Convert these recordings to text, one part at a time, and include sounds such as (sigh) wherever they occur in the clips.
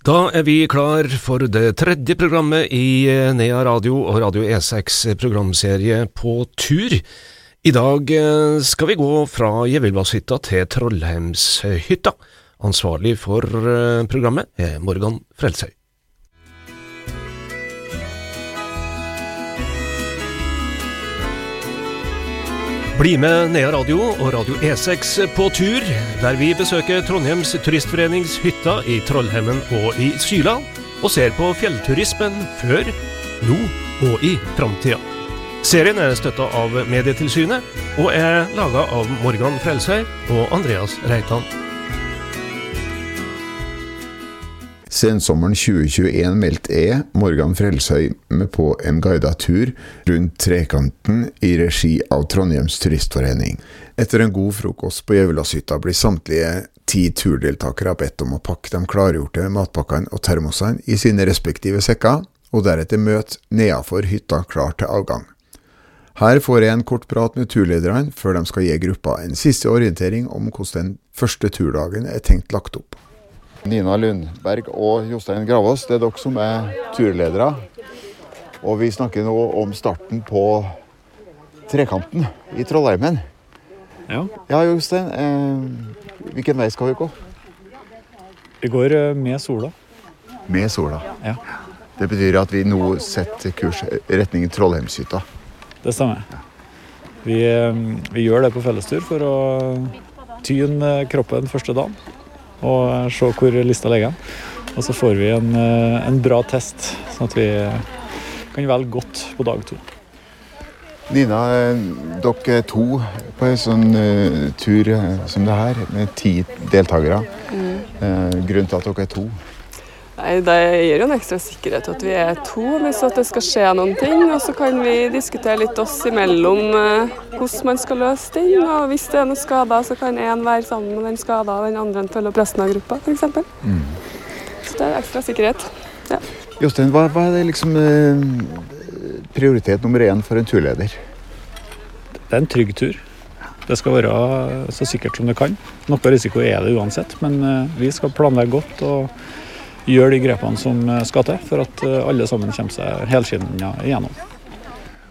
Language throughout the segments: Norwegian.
Da er vi klar for det tredje programmet i eh, Nea Radio og Radio E6 programserie På tur. I dag eh, skal vi gå fra Gjevilvasshytta til Trollheimshytta. Ansvarlig for eh, programmet er Morgan Frelshøy. Bli med Nea Radio og Radio E6 på tur, der vi besøker Trondheims turistforenings hytta i Trollhemmen og i Syla, og ser på fjellturismen før, nå og i framtida. Serien er støtta av Medietilsynet, og er laga av Morgan Frelsøy og Andreas Reitan. Sensommeren 2021 meldte jeg, Morgan Frelshøy, med på en guidet tur rundt Trekanten i regi av Trondheims Turistforening. Etter en god frokost på Gjøvilashytta blir samtlige ti turdeltakere bedt om å pakke de klargjorte matpakkene og termosene i sine respektive sekker, og deretter møte nedafor hytta klar til avgang. Her får jeg en kort prat med turlederne før de skal gi gruppa en siste orientering om hvordan den første turdagen er tenkt lagt opp. Nina Lundberg og Jostein Gravås, det er dere som er turledere. Og vi snakker nå om starten på Trekanten i Trollheimen. Ja. Ja, Jostein. Eh, hvilken vei skal vi gå? Vi går eh, med sola. Med sola. Ja. Det betyr at vi nå setter kurs retning Trollheimshytta. Det stemmer. Vi, eh, vi gjør det på fellestur for å tyne kroppen første dagen og se hvor lista ligger. Og så får vi en, eh, en bra test, sånn at vi kan velge godt på dag to. Nina, eh, dere er to på en sånn uh, tur som det her, med ti deltakere. Eh, grunnen til at dere er to? Nei, Det gir jo en ekstra sikkerhet at vi er to, hvis at det skal skje noen ting. Og så kan vi diskutere litt oss imellom eh, hvordan man skal løse ting. Og hvis det er noen skader, så kan én være sammen med den skada, og den andre følge opp resten av gruppa, f.eks. Så det er ekstra sikkerhet. Jostein, hva, hva er det liksom eh, prioritet nummer én for en turleder? Det er en trygg tur. Det skal være så sikkert som det kan. Noe risiko er det uansett, men eh, vi skal planlegge godt og gjøre de grepene som eh, skal til for at eh, alle sammen kommer seg helskinna igjennom.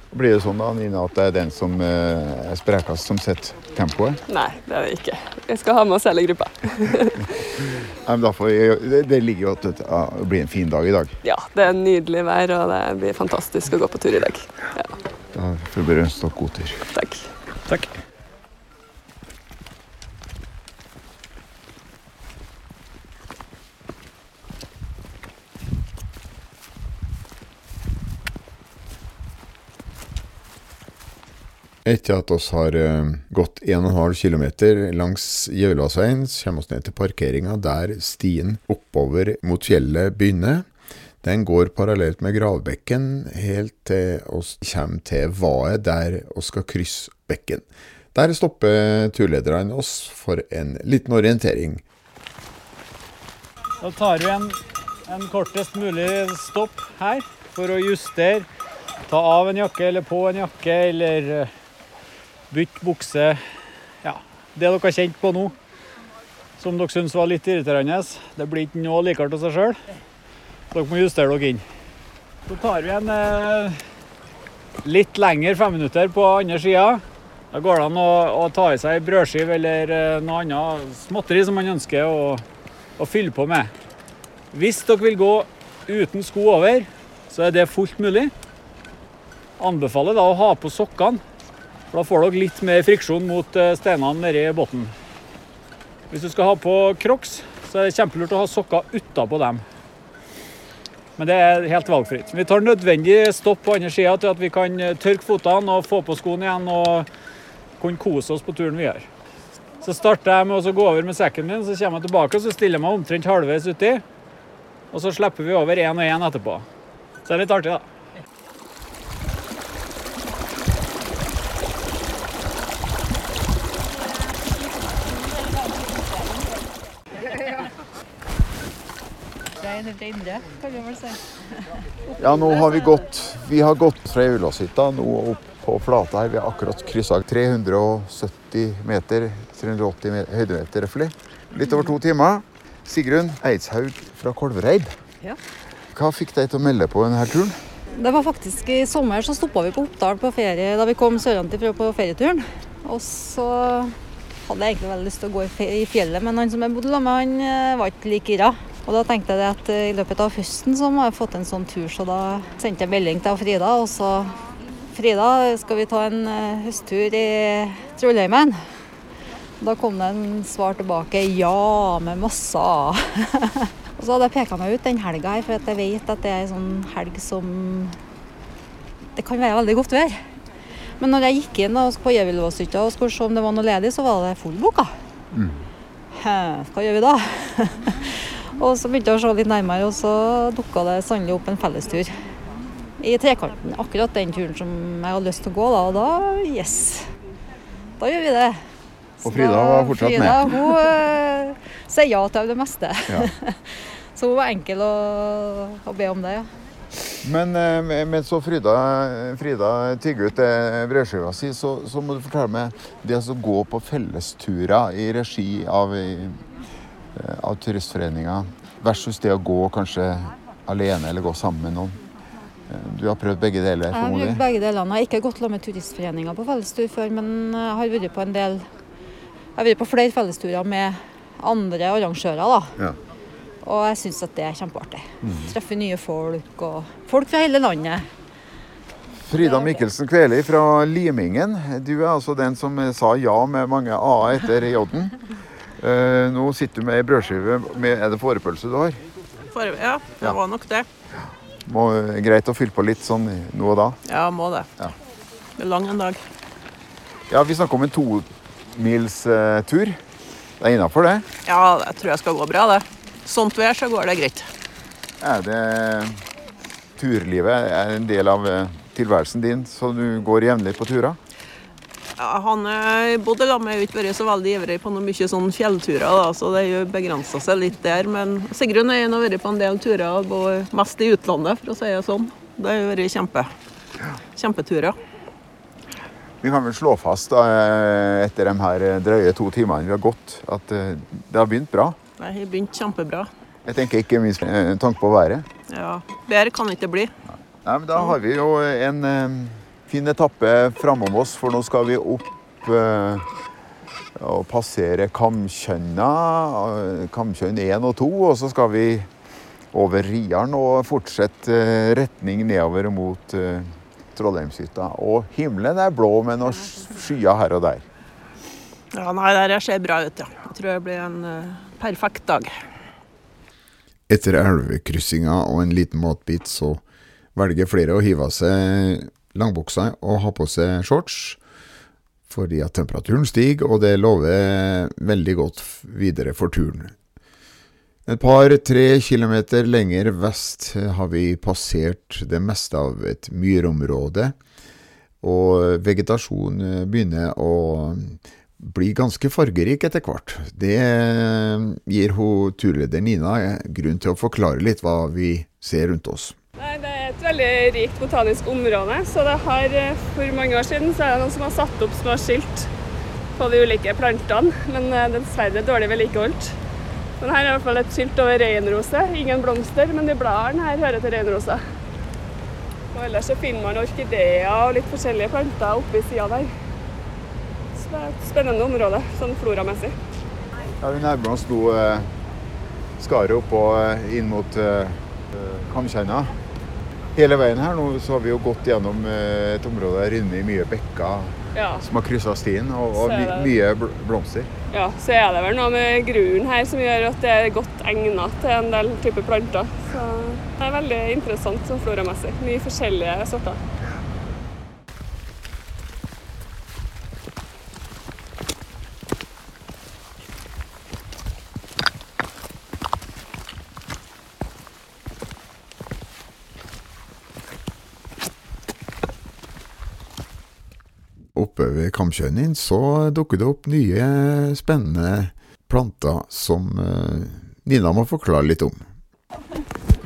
Blir det sånn da, Nina, at det er den som eh, er sprekest, som setter tempoet? Nei, det er det ikke. Vi skal ha med oss hele gruppa. (laughs) Det, ligger jo at det blir en fin dag i dag. Ja, det er nydelig vær, og det blir fantastisk å gå på tur i dag. Ja, Da får vi bare ønske dere god tur. takk. Takk. Etter at oss har eh, gått 1,5 km langs Gjøvilasveien, kommer vi ned til parkeringa der stien oppover mot fjellet begynner. Den går parallelt med gravbekken helt til oss kommer til vaet der vi skal krysse bekken. Der stopper turlederne oss for en liten orientering. Da tar vi en, en kortest mulig stopp her for å justere. Ta av en jakke eller på en jakke eller eh, bytte bukse. Ja, det dere har kjent på nå, som dere syns var litt irriterende. Det blir ikke noe likere til seg sjøl. Dere må justere dere inn. Så tar vi en eh, litt lengre femminutter på andre sida. Da går det an å, å ta i seg brødskive eller eh, noe annet småtteri som man ønsker å, å fylle på med. Hvis dere vil gå uten sko over, så er det fullt mulig. Anbefaler da å ha på sokkene, for da får dere litt mer friksjon mot eh, steinene nedi bunnen. Hvis du skal ha på crocs, så er det kjempelurt å ha sokker utapå dem. Men det er helt valgfritt. Vi tar nødvendig stopp på andre sida til at vi kan eh, tørke føttene og få på skoene igjen og kunne kose oss på turen videre. Så starter jeg med å gå over med sekken min, så kommer jeg tilbake og så stiller jeg meg omtrent halvveis uti. Og så slipper vi over én og én etterpå. Så det er litt artig, da. Rein kan vi vel si. Ja, nå har vi gått Vi har gått fra Eulashytta nå opp på flata her. Vi har akkurat kryssa 370 meter, 380 meter, høydemeter røftlig. Litt over to timer. Sigrun Eidshaug fra Kolvereid. Ja. Hva fikk deg til å melde på denne turen? Det var faktisk I sommer så stoppa vi på Oppdal på ferie da vi kom sørenfra på ferieturen. Og så hadde jeg egentlig veldig lyst til å gå i fjellet, men han som jeg bodde sammen med, han eh, var ikke like gira. Og da tenkte jeg at eh, i løpet av høsten så må jeg fått en sånn tur, så da sendte jeg melding til Frida, og så Frida, skal vi ta en eh, høsttur i Trollheimen? Da kom det en svar tilbake ja, med masse (laughs) og så hadde jeg peka meg ut den helga her, for at jeg vet at det er en sånn helg som Det kan være veldig godt vær. Men når jeg gikk inn på Gjøvillåshytta og skulle se om det var noe ledig, så var det fullboka. Mm. Hva gjør vi da? (laughs) og så begynte jeg å se litt nærmere, og så dukka det sannelig opp en fellestur. I trekanten. Akkurat den turen som jeg hadde lyst til å gå, da. Og da yes. Da gjør vi det. Og Frida var fortsatt Frida, med. Hun eh, sier ja til det meste. Ja. (laughs) så hun var enkel å, å be om det, ja. Men, eh, men så Frida, Frida tygger ut eh, brødskiva si, så, så må du fortelle meg det å gå på fellesturer i regi av, eh, av Turistforeninga versus det å gå kanskje alene eller gå sammen med noen. Eh, Du har prøvd begge deler? Jeg har prøvd begge delene. Jeg har ikke gått med Turistforeninga på fellestur før, men jeg har vært på en del Jeg har vært på flere fellesturer med andre arrangører, da. Ja. Og jeg syns at det er kjempeartig. Mm. Treffe nye folk, og folk fra hele landet. Frida Mikkelsen Kveli fra Limingen. Du er altså den som sa ja med mange a etter j-en. Eh, nå sitter du med ei brødskive med Er det fårepølse du har? For, ja, det Ja. var nok det. Må, greit å fylle på litt sånn nå og da. Ja, må det. Ja. Det er lang en dag. Ja, Vi snakker om en tomilstur. Det er innafor, det. Ja, jeg tror jeg skal gå bra, det. Sånt vær, så går det greit. Er det Turlivet er en del av eh, tilværelsen din, så du går jevnlig på turer? Ja, han bodde sammen med ikke vært så veldig ivrig på noe mye sånn fjellturer, da, så det har begrensa seg litt der. Men Sigrun har vært på en del turer, mest i utlandet, for å si det sånn. Det har vært kjempe, kjempeturer. Vi kan vel slå fast da, eh, etter de her drøye to timene vi har gått, at eh, det har begynt bra. Det har begynt kjempebra. Jeg tenker ikke minst tanke på været. Ja, Bedre kan det ikke bli. Nei, men Da har vi jo en eh, fin etappe framom oss, for nå skal vi opp eh, og passere Kamkjønna. eh, Kamkjønn 1 og 2, og så skal vi over Riaren og fortsette eh, retning nedover mot eh, Trollheimshytta. Og himmelen er blå med noen skyer her og der. Ja, Nei, det her ser bra ut, ja. Jeg tror det blir en uh, perfekt dag. Etter elvekryssinga og en liten matbit, så velger flere å hive av seg langbuksa og ha på seg shorts. Fordi at temperaturen stiger, og det lover veldig godt videre for turen. Et par-tre kilometer lenger vest har vi passert det meste av et myrområde. Og vegetasjonen begynner å bli ganske fargerik etter hvert. Det gir hun turleder Nina grunn til å forklare litt hva vi ser rundt oss. Nei, er et veldig rikt botanisk område. så det har, eh, For mange år siden så er det noen som har satt opp små skilt på de ulike plantene, men eh, dessverre dårlig vedlikeholdt. Men her er i hvert fall et skilt over reinrose. Ingen blomster, men de bladene her hører til reinrosa. Og ellers så finner man orkideer og litt forskjellige planter oppi sida der. Så det er et spennende område, sånn floramessig. Ja, vi nærmer oss nå eh, skaret opp og inn mot eh, Kamkjenna. Hele veien her nå så har vi jo gått gjennom eh, et område der inne i mye bekker Ja. som har kryssa stien, og, og my, mye bl blomster. Ja, så er det vel noe med grunnen her som gjør at det er godt egnet til en del typer planter. Så det er veldig interessant sånn floramessig. Mye forskjellige sorter. Oppe ved Kamkjønnin så dukker det opp nye spennende planter som eh, Nina må forklare litt om.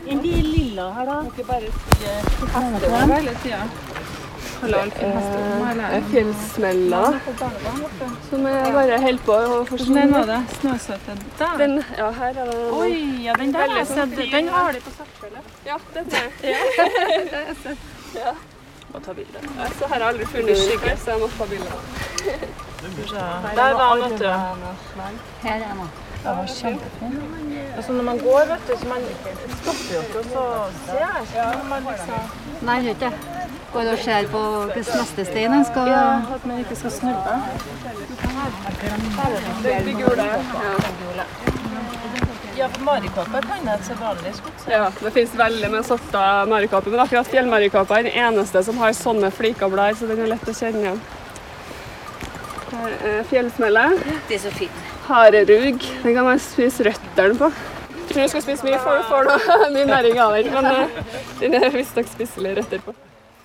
Enn de lilla her, da? Ikke bare er fjellsmeller som jeg bare holder på å forsvinne. Den var det. Snøsøte. Der. Den, ja, her er det Oi, ja, den der har jeg sett. Den har de på Sarpsborg. Ja, den er ja. (laughs) Må ta bilde. Så her har jeg aldri funnet skygge, så jeg må ta bilde. Der var han, vet du. Her er han. Det var kjempefint. Altså, når man går, vet du, så man stopper jo ikke og så ser. Når man liksom, Nei, gjør ikke det. Går og ser på hvilken neste stein en skal ja, at man ikke skal snubbe. De gule. Ja, for marikåpe kan jeg til vanlig skutt. Ja, det finnes veldig med sorter marikåpe, men akkurat fjellmarikåpa er den eneste som har sånne fliker blær, så den er lett å kjenne igjen. Her er fjellsmelle. Det er så fint. Harerug. Den kan man spise røttene på. Jeg tror du skal spise mye for du får noe (laughs) mye næring av den, men eh, den er visstnok spiselig røtter på.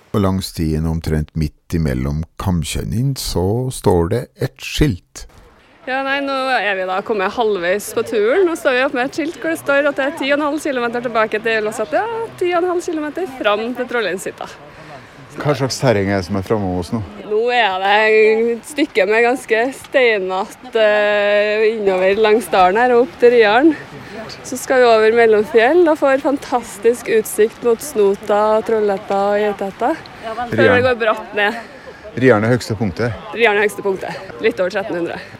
Og langs stien omtrent midt imellom kamkjønnin så står det et skilt. Ja, nei, Nå er vi da kommet halvveis på turen. Nå står vi oppe med et skilt hvor det står at det er 10,5 km tilbake til Låsat. Ja, 10,5 km fram til Trollheimshytta. Hva slags terreng er det som er framme hos nå? Nå er det et stykke med ganske steinete eh, innover langs dalen her og opp til Ryaren. Så skal vi over Mellomfjell og får fantastisk utsikt mot Snota, Trollhetta og Geithetta. Før det går bratt ned. Ryaren er høyeste punktet. Ryaren er høyeste punktet. Litt over 1300.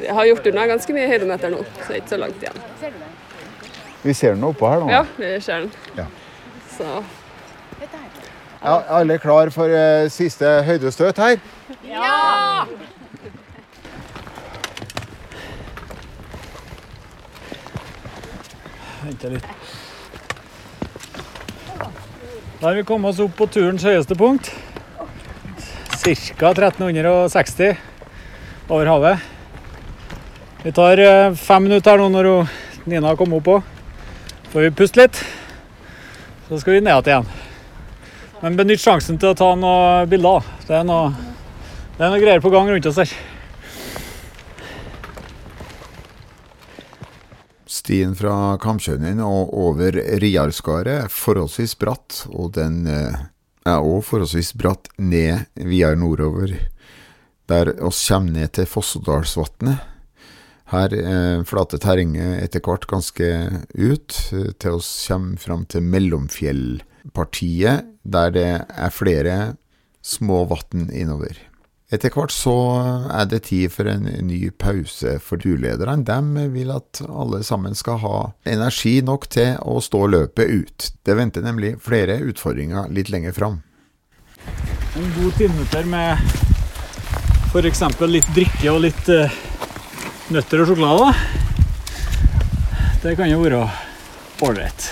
Så jeg har gjort unna ganske mye høydemeter nå, så det er ikke så langt igjen. Vi ser den oppå her nå. Ja, vi ser den. Ja. Så Ja, alle klar for uh, siste høydestøt her? Vente litt. Da har vi kommet oss opp på turens høyeste punkt. Ca. 1360 over havet. Vi tar eh, fem minutter nå når Nina kommer opp òg. Får vi puste litt. Så skal vi ned igjen. Men benytt sjansen til å ta noen bilder. Det er noe, det er noe greier på gang rundt oss her. Stien fra Kamtjønnen og over Riarskaret er forholdsvis bratt, og den eh, er òg forholdsvis bratt ned videre nordover, der oss kommer ned til Fossedalsvatnet. Her eh, flater terrenget etter hvert ganske ut, eh, til oss kommer fram til Mellomfjellpartiet, der det er flere små vann innover. Etter hvert så er det tid for en ny pause for turlederne. De vil at alle sammen skal ha energi nok til å stå løpet ut. Det venter nemlig flere utfordringer litt lenger fram. En god timeter med f.eks. litt drikke og litt eh, nøtter og sjokolade. Det kan jo være ålreit.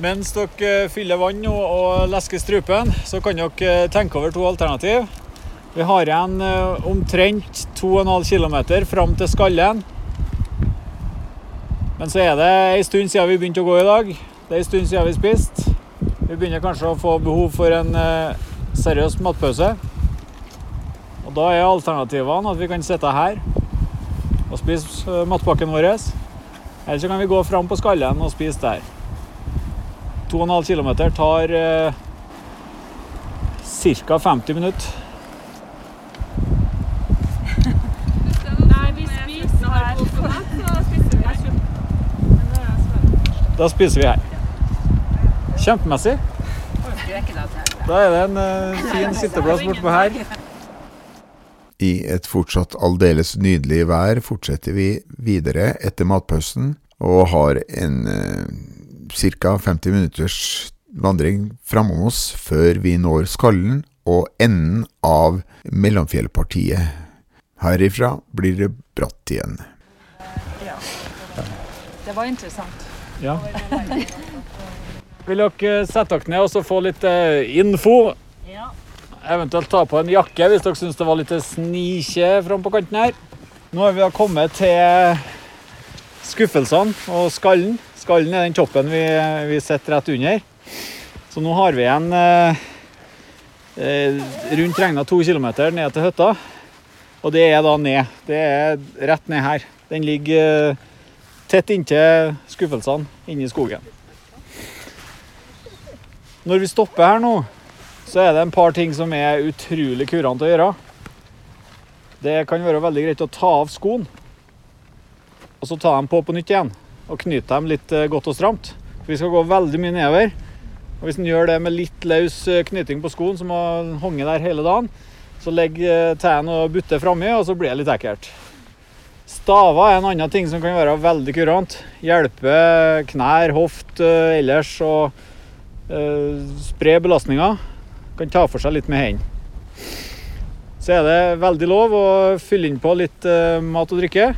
Mens dere eh, fyller vann og lesker strupen, så kan dere eh, tenke over to alternativ. Vi har igjen eh, omtrent 2,5 km fram til Skallen. Men så er det en stund siden vi begynte å gå i dag. Det er en stund siden vi spiste. Vi begynner kanskje å få behov for en seriøs matpause. Og da er alternativene at vi kan sitte her og spise eh, matpakken vår. Eller så kan vi gå fram på Skallen og spise der. 2,5 km tar eh, ca. 50 minutter. Da spiser vi her. Kjempemessig. Da er det en uh, fin sitteplass bortpå her. I et fortsatt aldeles nydelig vær fortsetter vi videre etter matpausen, og har en eh, ca. 50 minutters vandring framom oss før vi når skallen og enden av Mellomfjellpartiet. Herifra blir det bratt igjen. Ja. Det var interessant. Ja. Vil dere sette dere ned og så få litt eh, info? Eventuelt ta på en jakke hvis dere syns det var litt snikje fram på kanten her. Nå har vi da kommet til skuffelsene og skallen. Skallen er den toppen vi, vi sitter rett under. Så nå har vi igjen eh, eh, rundt regna to kilometer ned til hytta. Og det er da ned. Det er rett ned her. Den ligger eh, tett inntil skuffelsene inne i skogen. Når vi stopper her nå, så er det en par ting som er utrolig kurant å gjøre. Det kan være veldig greit å ta av skoen, og så ta dem på på nytt igjen. Og knyte dem litt eh, godt og stramt. For vi skal gå veldig mye nedover. Og hvis en gjør det med litt løs eh, knyting på skoen, som har hengt der hele dagen, så legger tærne og butter framme, og så blir det litt ekkelt. Staver er en annen ting som kan være veldig kurant. Hjelpe knær, hoft eh, ellers og uh, spre belastninga. Kan ta for seg litt med hendene. Så er det veldig lov å fylle inn på litt uh, mat og drikke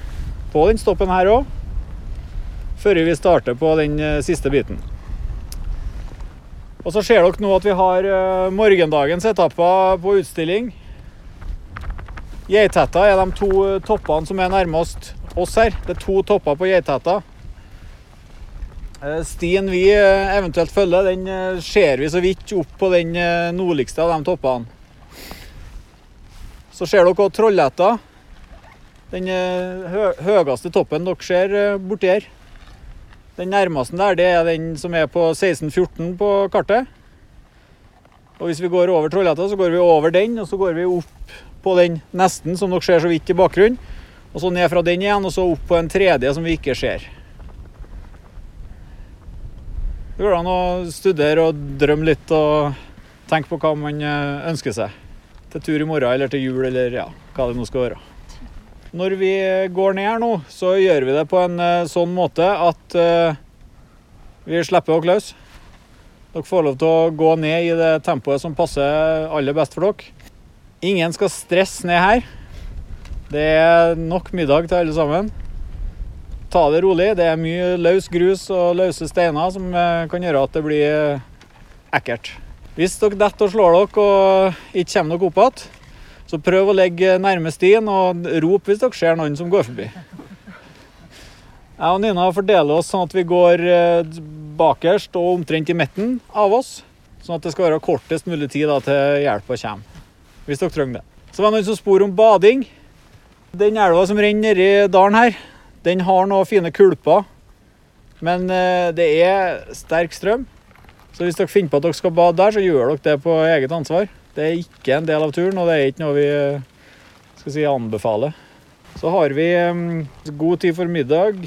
på den stoppen her òg, før vi starter på den uh, siste biten. Og så ser dere nå at vi har morgendagens etapper på utstilling. Geithetta er de to toppene som er nærmest oss her. Det er to topper på Geithetta. Stien vi eventuelt følger, den ser vi så vidt opp på den nordligste av de toppene. Så ser dere også Trollhetta. Den hø høyeste toppen dere ser borti her. Den nærmeste der, det er den som er på 1614 på kartet. Og hvis vi går over Trollhetta, så går vi over den, og så går vi opp på den nesten, som dere ser så vidt i bakgrunnen. Og så ned fra den igjen, og så opp på en tredje som vi ikke ser. Det går an å studere og drømme litt og tenke på hva man ønsker seg. Til tur i morgen eller til jul eller ja, hva det nå skal være. Når vi går ned her nå, så gjør vi det på en sånn måte at vi slipper dere løs. Dere får lov til å gå ned i det tempoet som passer aller best for dere. Ingen skal stresse ned her. Det er nok middag til alle sammen. Ta det rolig. Det er mye løs grus og løse steiner som kan gjøre at det blir ekkelt. Hvis dere detter og slår dere og ikke kommer dere opp igjen, så prøv å legge nærme stien og rop hvis dere ser noen som går forbi. Jeg og Nina fordeler oss sånn at vi går bakerst og omtrent i midten av oss. Sånn at det skal være kortest mulig tid til hjelpa kommer. Hvis dere trenger det. Så var det noen som spor om bading. Den elva som renner nedi dalen her, den har noen fine kulper. Men det er sterk strøm. Så hvis dere finner på at dere skal bade der, så gjør dere det på eget ansvar. Det er ikke en del av turen, og det er ikke noe vi skal si, anbefaler. Så har vi god tid for middag.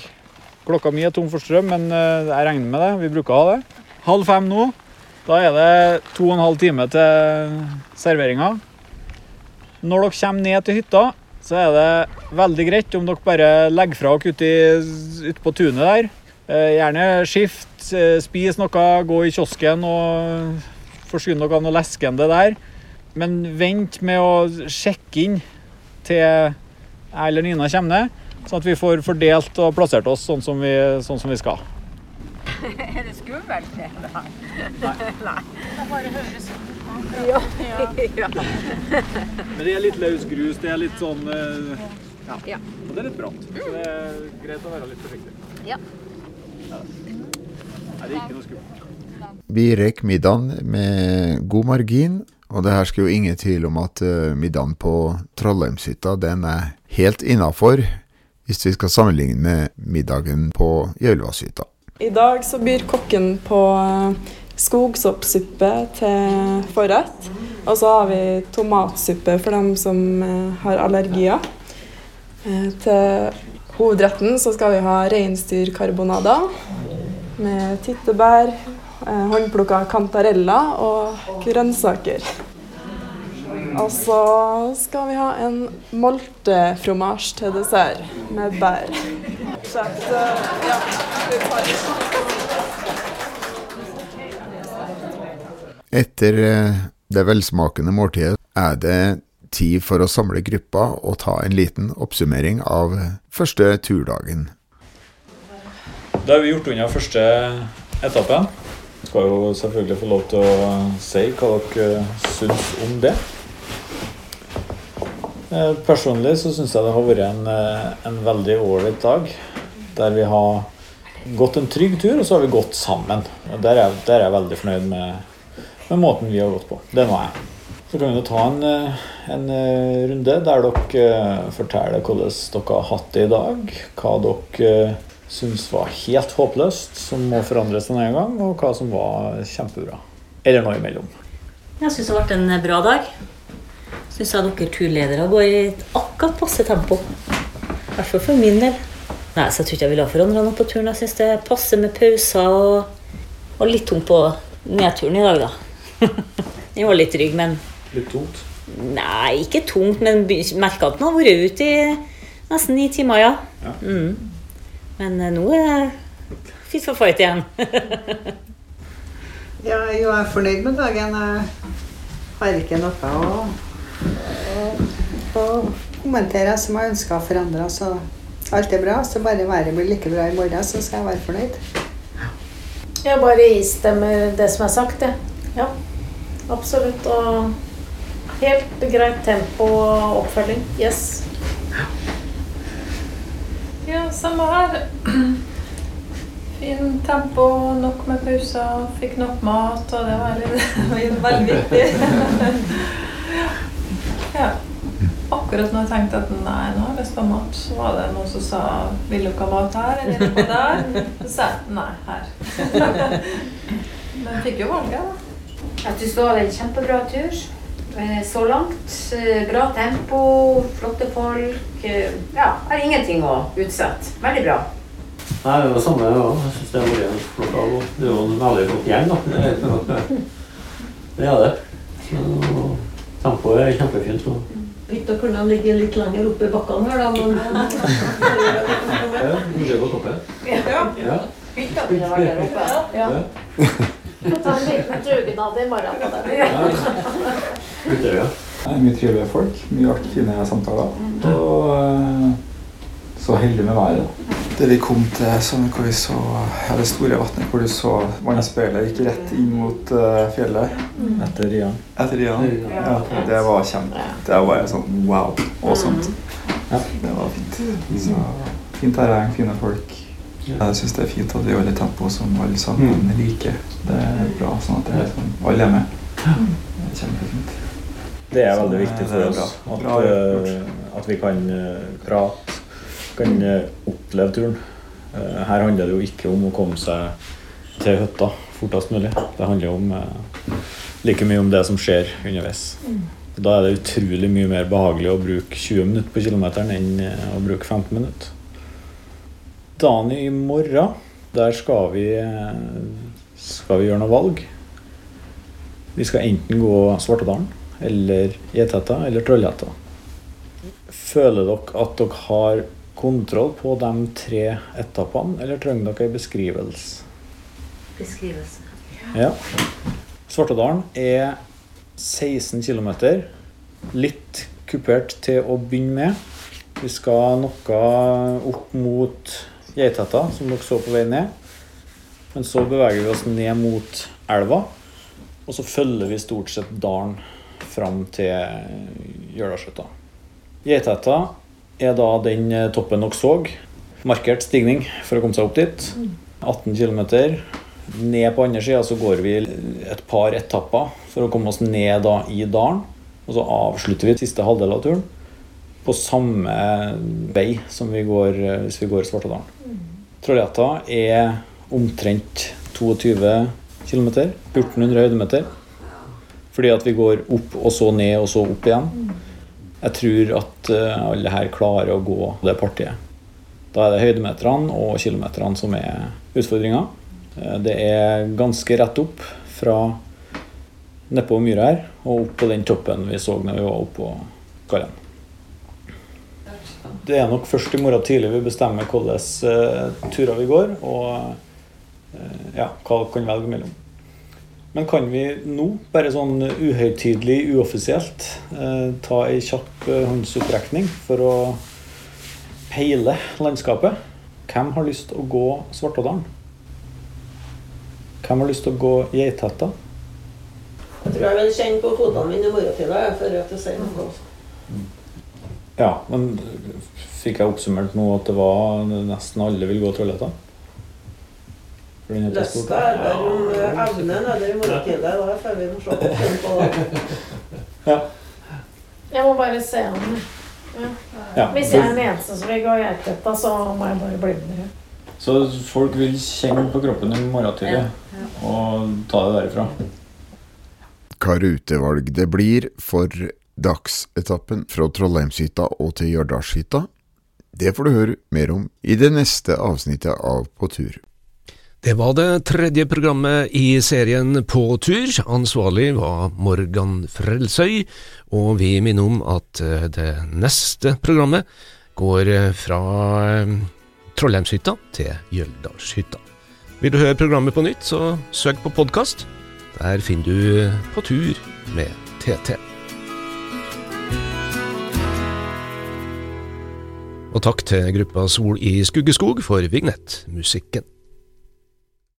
Klokka mi er tom for strøm, men jeg regner med det. Vi bruker å ha det. Halv fem nå. Da er det to og en halv time til serveringa. Når dere kommer ned til hytta, så er det veldig greit om dere bare legger fra dere ute, ute på tunet der. Gjerne skift, spis noe, gå i kiosken og forsyne dere av noe leskende der. Men vent med å sjekke inn til jeg eller Nina kommer ned, sånn at vi får fordelt og plassert oss sånn som vi, sånn som vi skal. (laughs) Er det skummelt, det? Nei. (laughs) Nei. Det bare høres Ja. ja. Men det er litt løs grus, det er litt sånn eh, ja. Ja. Og det er litt bratt. Så det er greit å være litt forsiktig. Ja. Ja. Nei, det er ikke noe skummelt. Vi rekker middagen med god margin, og det hersker jo ingen tvil om at uh, middagen på Trollheimshytta den er helt innafor hvis vi skal sammenligne med middagen på Gjølvashytta. I dag så byr kokken på eh, skogsoppsuppe til forrett. Og så har vi tomatsuppe for dem som eh, har allergier. Eh, Til hovedretten så skal vi ha reinsdyrkarbonader med tyttebær, eh, håndplukka kantarella og grønnsaker. Og så skal vi ha en moltefromasj til dessert med bær. Så ja, vi tar Etter eh, det velsmakende måltidet er det tid for å samle gruppa og ta en liten oppsummering av første turdagen. Da har vi gjort unna første etappen. Skal jo selvfølgelig få lov til å si hva dere syns om det. Eh, Personlig så syns jeg det har vært en, eh, en veldig ålreit dag. Der vi har gått en trygg tur, og så har vi gått sammen. Og Der er, der er jeg veldig fornøyd med, med måten vi har gått på. Det må jeg. Så kan vi jo ta en, eh, en eh, runde der dere eh, forteller hvordan dere har hatt det i dag. Hva dere syns var helt håpløst, som må forandres denne gang, og hva som var kjempebra. Eller noe imellom. Jeg syns det har vært en bra dag. Syns jeg dere turledere går i et akkurat passe tempo. I hvert fall for min del. Nei, så jeg tror ikke jeg ville ha forandra noe på turen. Jeg syns det passer med pauser og, og litt tungt på nedturen i dag, da. (laughs) Den var litt trygg, men Litt tungt. Nei, ikke tungt, men merka at den har vært ute i nesten ni timer, ja. Ja. Mm. Men eh, nå er det fit for fight igjen. (laughs) Ja, jeg er fornøyd med dagen. Jeg har ikke noe å, å, å kommentere som jeg ønsker å forandre. Så alt er bra. Så bare været blir like bra i morgen, så skal jeg være fornøyd. Jeg bare istemmer det som er sagt, jeg. Ja, absolutt. Og helt greit tempo og oppfølging. Yes. Ja, samme her. (clears throat) Fin tempo, nok med pauser, fikk nok mat, og det var litt, (laughs) veldig viktig. (laughs) ja. Akkurat når jeg tenkte at nei, nå har jeg lyst på mat, så var det noen som sa vil dere ha mat her eller noe der? Så sa jeg nei, her. (laughs) Men jeg fikk jo valget, da. Jeg syns det var en kjempebra tur. Eh, Så langt. Eh, Bra tempo, flotte folk. Eh, Ja, har ingenting å utsette. Veldig bra. Nei, det er det samme, ja. Jeg synes det har vært en flott dag. Det er jo en veldig flott gjeng, da. Det er, det. det er det. Så tempoet er kjempefint. Og Hytta kunne ligge litt lenger oppe i bakkene her, da. Men ja, mulig på toppen. Ja. Ja. Hytta kunne vært der oppe. Ja. Ta en liten dugnad i morgen på det. Utøya. Det er mye trivelige folk, mye fine samtaler. Og eh, så heldig med været. da. Det vi kom til sånn hvor vi så ja, det store vannet, hvor du så vannspeilet gikk rett inn mot eh, fjellet. Etter Rian. Etter Rian. Ja, det var kjempe. Det var bare sånn wow. Awesome. Det var fint. Så, fint terreng, fine folk. Jeg syns det er fint at vi holder tempo som alle sammen liker. Det er bra sånn at det er sånn, alle er med. Det er kjempefint. Det er veldig viktig for er oss at, eh, at vi kan eh, prate, kan eh, oppleve turen. Eh, Her handler det jo ikke om å komme seg til hytta fortest mulig. Det handler jo om eh, like mye om det som skjer underveis. Da er det utrolig mye mer behagelig å bruke 20 minutter på kilometeren enn eh, å bruke 15 minutter. Dagen i morgen, der skal vi, skal vi gjøre noe valg. Vi skal enten gå Svartedalen eller Geithetta eller Trollhetta. Føler dere at dere har kontroll på de tre etappene, eller trenger dere en beskrivelse? Beskrivelse. Ja. Svartedalen er 16 km. Litt kupert til å begynne med. Vi skal noe opp mot Geithetta, som dere så på vei ned. Men så beveger vi oss ned mot elva. Og så følger vi stort sett dalen fram til Jølasjøtta. Geithetta er da den eh, toppen dere så. Markert stigning for å komme seg opp dit. 18 km. Ned på andre sida så går vi et par etapper for å komme oss ned da i dalen. Og så avslutter vi siste halvdel av turen på samme vei som vi går eh, hvis vi går Svartedalen. Trollhetta er omtrent 22 km. 1400 høydemeter. Fordi at vi går opp og så ned og så opp igjen. Jeg tror at eh, alle her klarer å gå det partiet. Da er det høydemeterne og kilometerne som er utfordringa. Eh, Det er ganske rett opp fra nedpå myra her og opp på den toppen vi så når vi var oppå på Skallen. Det er nok først i morgen tidlig vi bestemmer hvilke uh, turer vi går, og uh, ja, hva vi kan velge mellom. Men kan vi nå, bare sånn uhøytidelig, uoffisielt, uh, ta ei kjapp eh, håndsopprekning for å peile landskapet? Hvem har lyst til å gå Svartådalen? Hvem har lyst til å gå Geithetta? jeg tror jeg vil kjenne på fotene mine i morgen tidlig før jeg sier noe. Ja, men fikk jeg oppsummert nå at det var nesten alle vil gå Trollhetta? Lysta eller er om eh, evnen er der i morgen. Da får vi se på det. (laughs) Jeg må bare se om. Ja. Ja. Hvis jeg er den eneste som vil gå geitetta, så må jeg bare bli med dere. Så folk vil kjenne på kroppen i morgen tidlig og ta det derifra. hva rutevalg det blir for dagsetappen fra Trollheimshytta og til Hjørdalshytta, det får du høre mer om i det neste avsnittet av På tur. Det var det tredje programmet i serien På tur. Ansvarlig var Morgan Frelsøy, og vi minner om at eh, det neste programmet går eh, fra eh, Trollheimshytta til Jøldalshytta. Vil du høre programmet på nytt, så søk på podkast. Der finner du På tur med TT. Og takk til gruppa Sol i Skuggeskog for vignettmusikken.